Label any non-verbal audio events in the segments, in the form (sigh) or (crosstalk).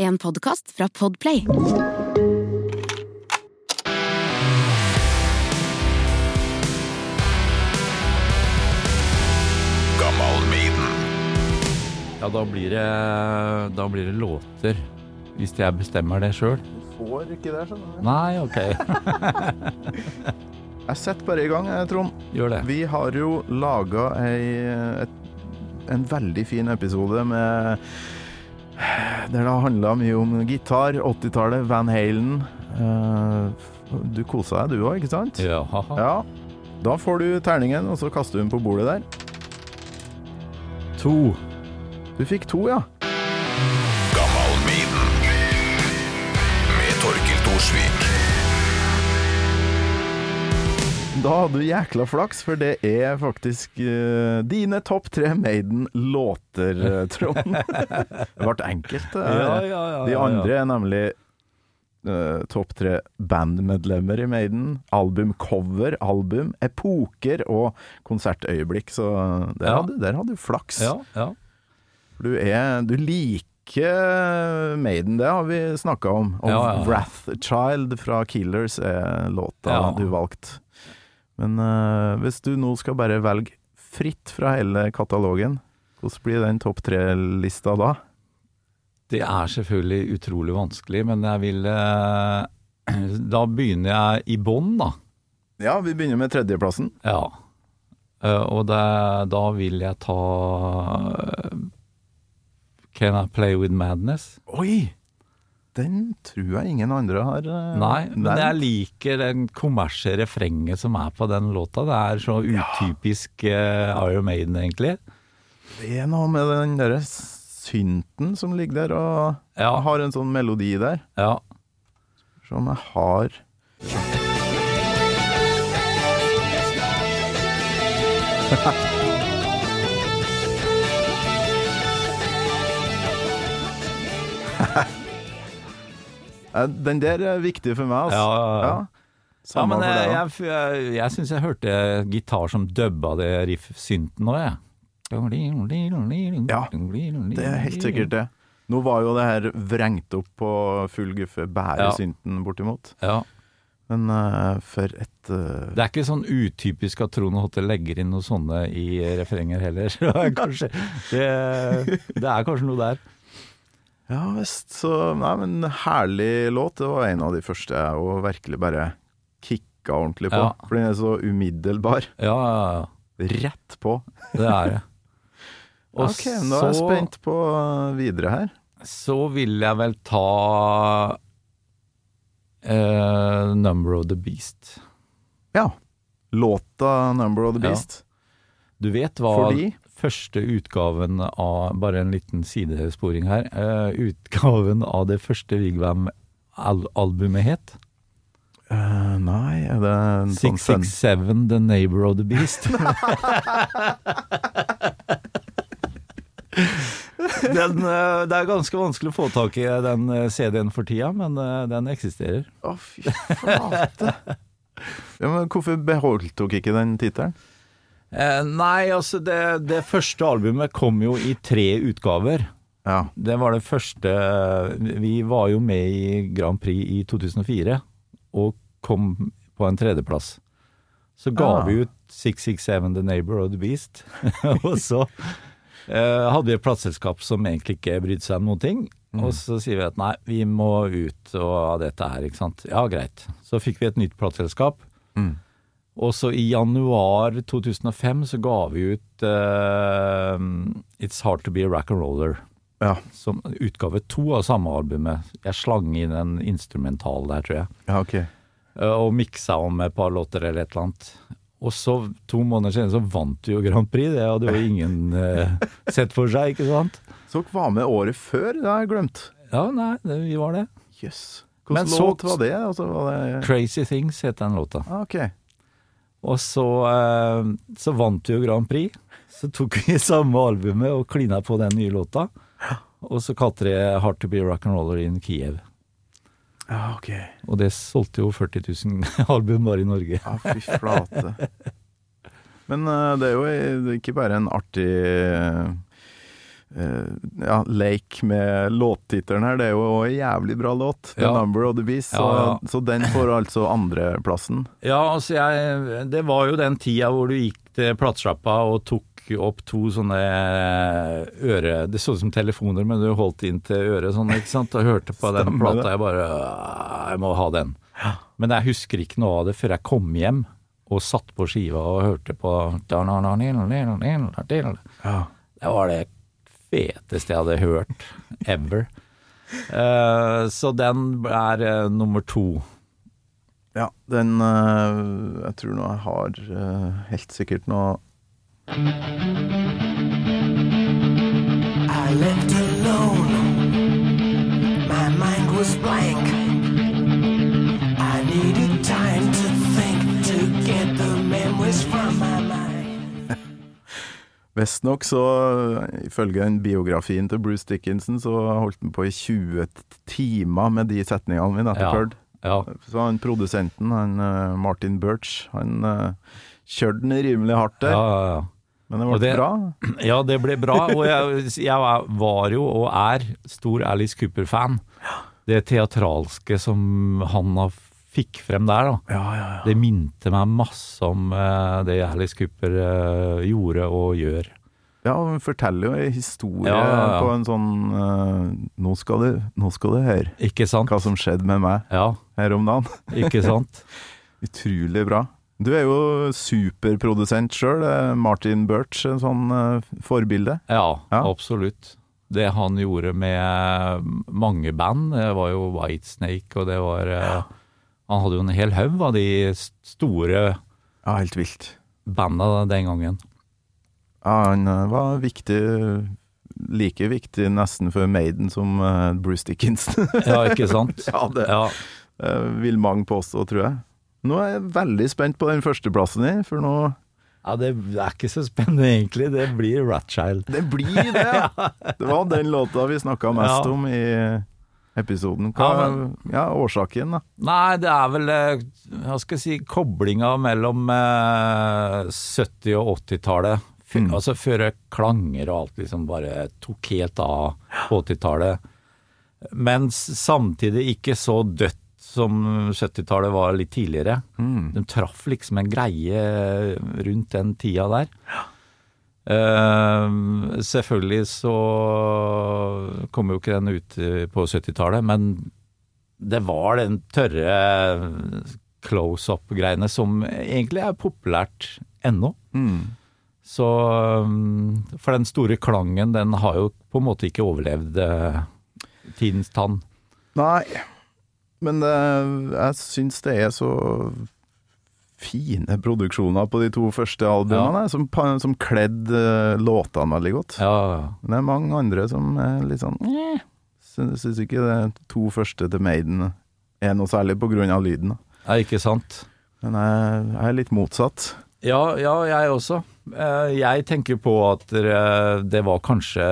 En podkast fra Podplay. Ja, da blir det, da blir det låter. Hvis jeg bestemmer det sjøl. Får ikke det, skjønner du. Nei, ok. (laughs) Jeg setter bare i gang, Trond. Gjør det. Vi har jo laga en veldig fin episode med Der det handla mye om gitar, 80-tallet, Van Halen. Eh, Du kosa deg du òg, ikke sant? Ja. Ja. Da får du terningen, og så kaster du den på bordet der. To. Du fikk to, ja. med Torkil Thorsvik. Da hadde du jækla flaks, for det er faktisk uh, dine topp tre Maiden-låter, eh, Trond. (laughs) det ble enkelt. eh. Ja, ja, ja, De andre er nemlig uh, topp tre bandmedlemmer i Maiden, albumcover, album, epoker og konsertøyeblikk. Så der, hadde, der hadde du flaks. Ja, ja. For du, er, du liker Maiden, det har vi snakka om. Og Ja, ja. Wrathchild fra Killers er låta du valgte. Men uh, hvis du nå skal bare velge fritt fra hele katalogen, hvordan blir den topp tre-lista da? Det er selvfølgelig utrolig vanskelig, men jeg vil uh, (clears throat) Da begynner jeg i bånn, da. Ja, vi begynner med tredjeplassen. Ja. Uh, og det, da vil jeg ta Can I Play With Madness? Oi! Den tror jeg ingen andre har eh, Nei, men nevnt. jeg liker den kommersielle refrenget som er på den låta. Det er så utypisk eh, Iron Maiden, egentlig. Det er noe med den derre synten som ligger der og Ja. har en sånn melodi der, Ja. som jeg har Eh, (laughs) Den der er viktig for meg, altså. Ja, ja, men jeg, jeg, jeg, jeg syns jeg hørte gitar som dubba det riff-synten òg, jeg. Ja, Det er helt sikkert det. Nå var jo det her vrengt opp på full guffe, bare Ja. synten bortimot. Ja. Men uh, for et uh... Det er ikke sånn utypisk at Trond Hotte legger inn noe sånne i refrenger heller. (laughs) Er det, det er kanskje noe der. Ja visst, så Nei, men herlig låt. Det var en av de første jeg og virkelig bare kicka ordentlig på. Ja. For den er så umiddelbar. Ja, ja, ja. Rett på. Det er det. (laughs) Og ok, nå er jeg så- spent på eh, videre her. Så vil jeg vel ta uh, Number of the Beast. Ja. Låta 'Number of the. Beast'. Du vet hva Fordi? første utgaven av Bare en liten sidesporing her. eh, utgaven av det første Vigvam-albumet het? Uh, nei, er det en sånn fun- 667 The Neighbor of the Beast. (laughs) den, eh, det er ganske vanskelig å få tak i den CD-en for tida, men den eksisterer. Å, fy flate. ja, men hvorfor beholdt dere ikke den tittelen? Eh, nei, altså det, det første albumet kom jo i tre utgaver. Ja. Det var det første Vi var jo med i Grand Prix i 2004 og kom på en tredjeplass. Så ga Ah. vi ut 667 The Neighbor of the Beast. (laughs) og så eh, hadde vi et plateselskap som egentlig ikke brydde seg om noen ting. Og så sier vi at nei, vi må ut av dette her, ikke sant. Ja, greit. Så fikk vi et nytt plateselskap. Mm. Og så i januar 2005 så ga vi ut uh, It's Hard To Be a Rock'n'Roller. and Roller Ja. som utgave to av samme albumet. Jeg slang inn en instrumental der, tror jeg. ja, ok. Eh, Og miksa om et par låter eller et eller annet. Og så, to måneder senere, så vant vi jo Grand Prix. Det hadde jo ingen uh, sett for seg, ikke sant? Så dere var med året før? Det har jeg glemt. Ja, nei, det, vi var det. Jøss. Yes. Hvilken låt var det? Altså, var det Crazy Things het den låta. ah, ok. Og så, eh, så vant vi jo Grand Prix. Så tok vi (laughs) samme albumet og klina på den nye låta. Og så kalte det Hard to be a rock and roller in Kiev. Ja, ok. Og det solgte jo 40 000 (laughs) album bare i Norge. Ja, fy flate. Men eh, det er jo ikke bare en artig eh, ja, Lake med låttittelen her. Det er jo en jævlig bra låt. The Ja. Number of the Beast. Så, Ja, ja. så den får altså andreplassen. (laughs) Ja, altså jeg Det var jo den tida hvor du gikk til platesjappa og tok opp to sånne øre... Det så ut som telefoner, men du holdt inn til øret sånn, ikke sant, og hørte på den Stemmer plata. Jeg bare «Ah, Jeg må ha den. Men jeg husker ikke noe av det før jeg kom hjem og satt på skiva og hørte på Ja. Det var det feteste jeg hadde hørt ever. Uh, så den er uh, nummer to. Ja, den uh, Jeg tror nå jeg har helt sikkert noe I left alone. My mind was blank. Visstnok så, ifølge den biografien til Bruce Dickinson, så holdt han på i 20 timer med de setningene vi nettopp Ja. hørte. Ja, Så han produsenten, han eh, Martin Birch, han eh, kjørte den rimelig hardt der. ja, ja, ja. Men det ble det- bra. (clears throat) Ja, det ble bra, og jeg, jeg var jo og er stor Alice Cooper-fan. Det teatralske som han har fikk frem der, da. Ja, ja, ja. Det minte meg masse om eh, det Alice Cooper eh, gjorde og gjør. Ja, hun forteller jo en historie Ja, ja, ja. på en sånn eh, nå, skal du, nå skal du høre Ikke sant? hva som skjedde med meg Ja, her om dagen. (laughs) ikke sant? Utrolig bra. Du er jo superprodusent sjøl. Martin Birch, en sånn eh, forbilde. Ja, Ja. absolutt. Det han gjorde med mange band, det var jo Whitesnake, og det var eh, Han hadde jo en hel haug av de store Ja, helt vilt. banda den gangen. Ja, han eh, var viktig Like viktig nesten for Maiden som eh, Bruce Dickinson. (laughs) Ja, ikke sant? (laughs) ja, det Ja, eh, vil mange påstå, tror jeg. Nå er jeg veldig spent på den førsteplassen din, for nå ja det er ikke så spennende egentlig. Det blir Ratchild. Det blir det! ja. (laughs) Det var den låta vi snakka mest Ja. om i episoden. Hva Ja, ja, årsaken, da? Nei, det er vel eh, Hva skal jeg si Koblinga mellom eh, 70- og 80-tallet. Mm. Altså før klanger og alt liksom bare tok helt av på 80-tallet. Men samtidig ikke så dødt som 70-tallet var litt tidligere. Mm. De traff liksom en greie rundt den tida der. Eh, selvfølgelig så kom jo ikke den ut på 70-tallet, men det var den tørre close-up-greiene som egentlig er populært ennå. Mm. Så um, For den store klangen, den har jo på en måte ikke overlevd uh, tidens tann. Nei, men uh, jeg syns det er så fine produksjoner på de to første albumene, som, pa- som kledde eh, låtene veldig godt. Ja, ja. Men det er mange andre som er litt sånn. Syns ikke de to første til Maiden er noe særlig på grunn av lyden. ja, ikke sant? Men jeg, jeg er litt motsatt. Ja, ja, jeg også. Eh, Jeg tenker på at det var kanskje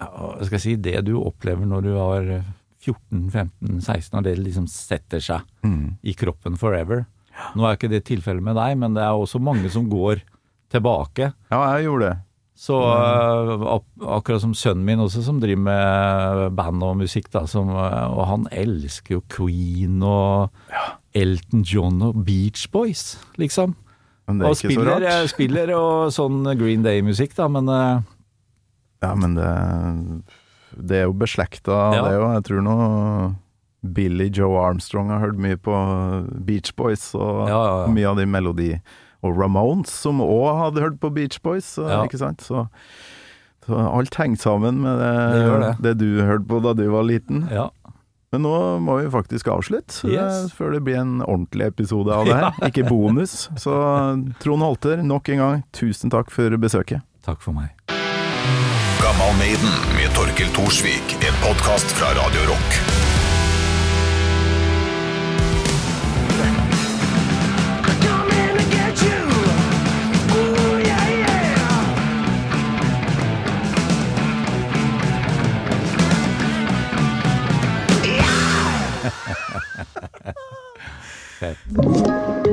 skal jeg si Det du opplever når du var 14-15-16, og det liksom setter seg Mm. i kroppen forever. Nå er ikke det tilfellet med deg, men det er også mange som går tilbake. Ja, jeg gjorde det. Så eh, ak- akkurat som sønnen min også, som driver med band og musikk, da, som, eh, og han elsker jo Queen og Elton John og Beach Boys, liksom. Men det er Og ikke spiller, så rart. spiller og sånn Green Day-musikk, da, men eh, Ja, men det, det er jo beslekta, Ja. det òg. Jeg tror nå Billy Joe Armstrong har hørt mye på Beach Boys, og Ja, ja, ja. mye av de melodi Og Ramones, som òg hadde hørt på Beach Boys, så, Ja. ikke sant? Så, så alt henger sammen med det, Det det. det. du hørte på da du var liten. ja. Men nå må vi faktisk avslutte, Yes. eh, før det blir en ordentlig episode av det her. (laughs) Ikke bonus. Så Trond Holter, nok en gang, tusen takk for besøket. Takk for meg. Gammal Maiden med Torkel Thorsvik, en podkast fra Radio Rock.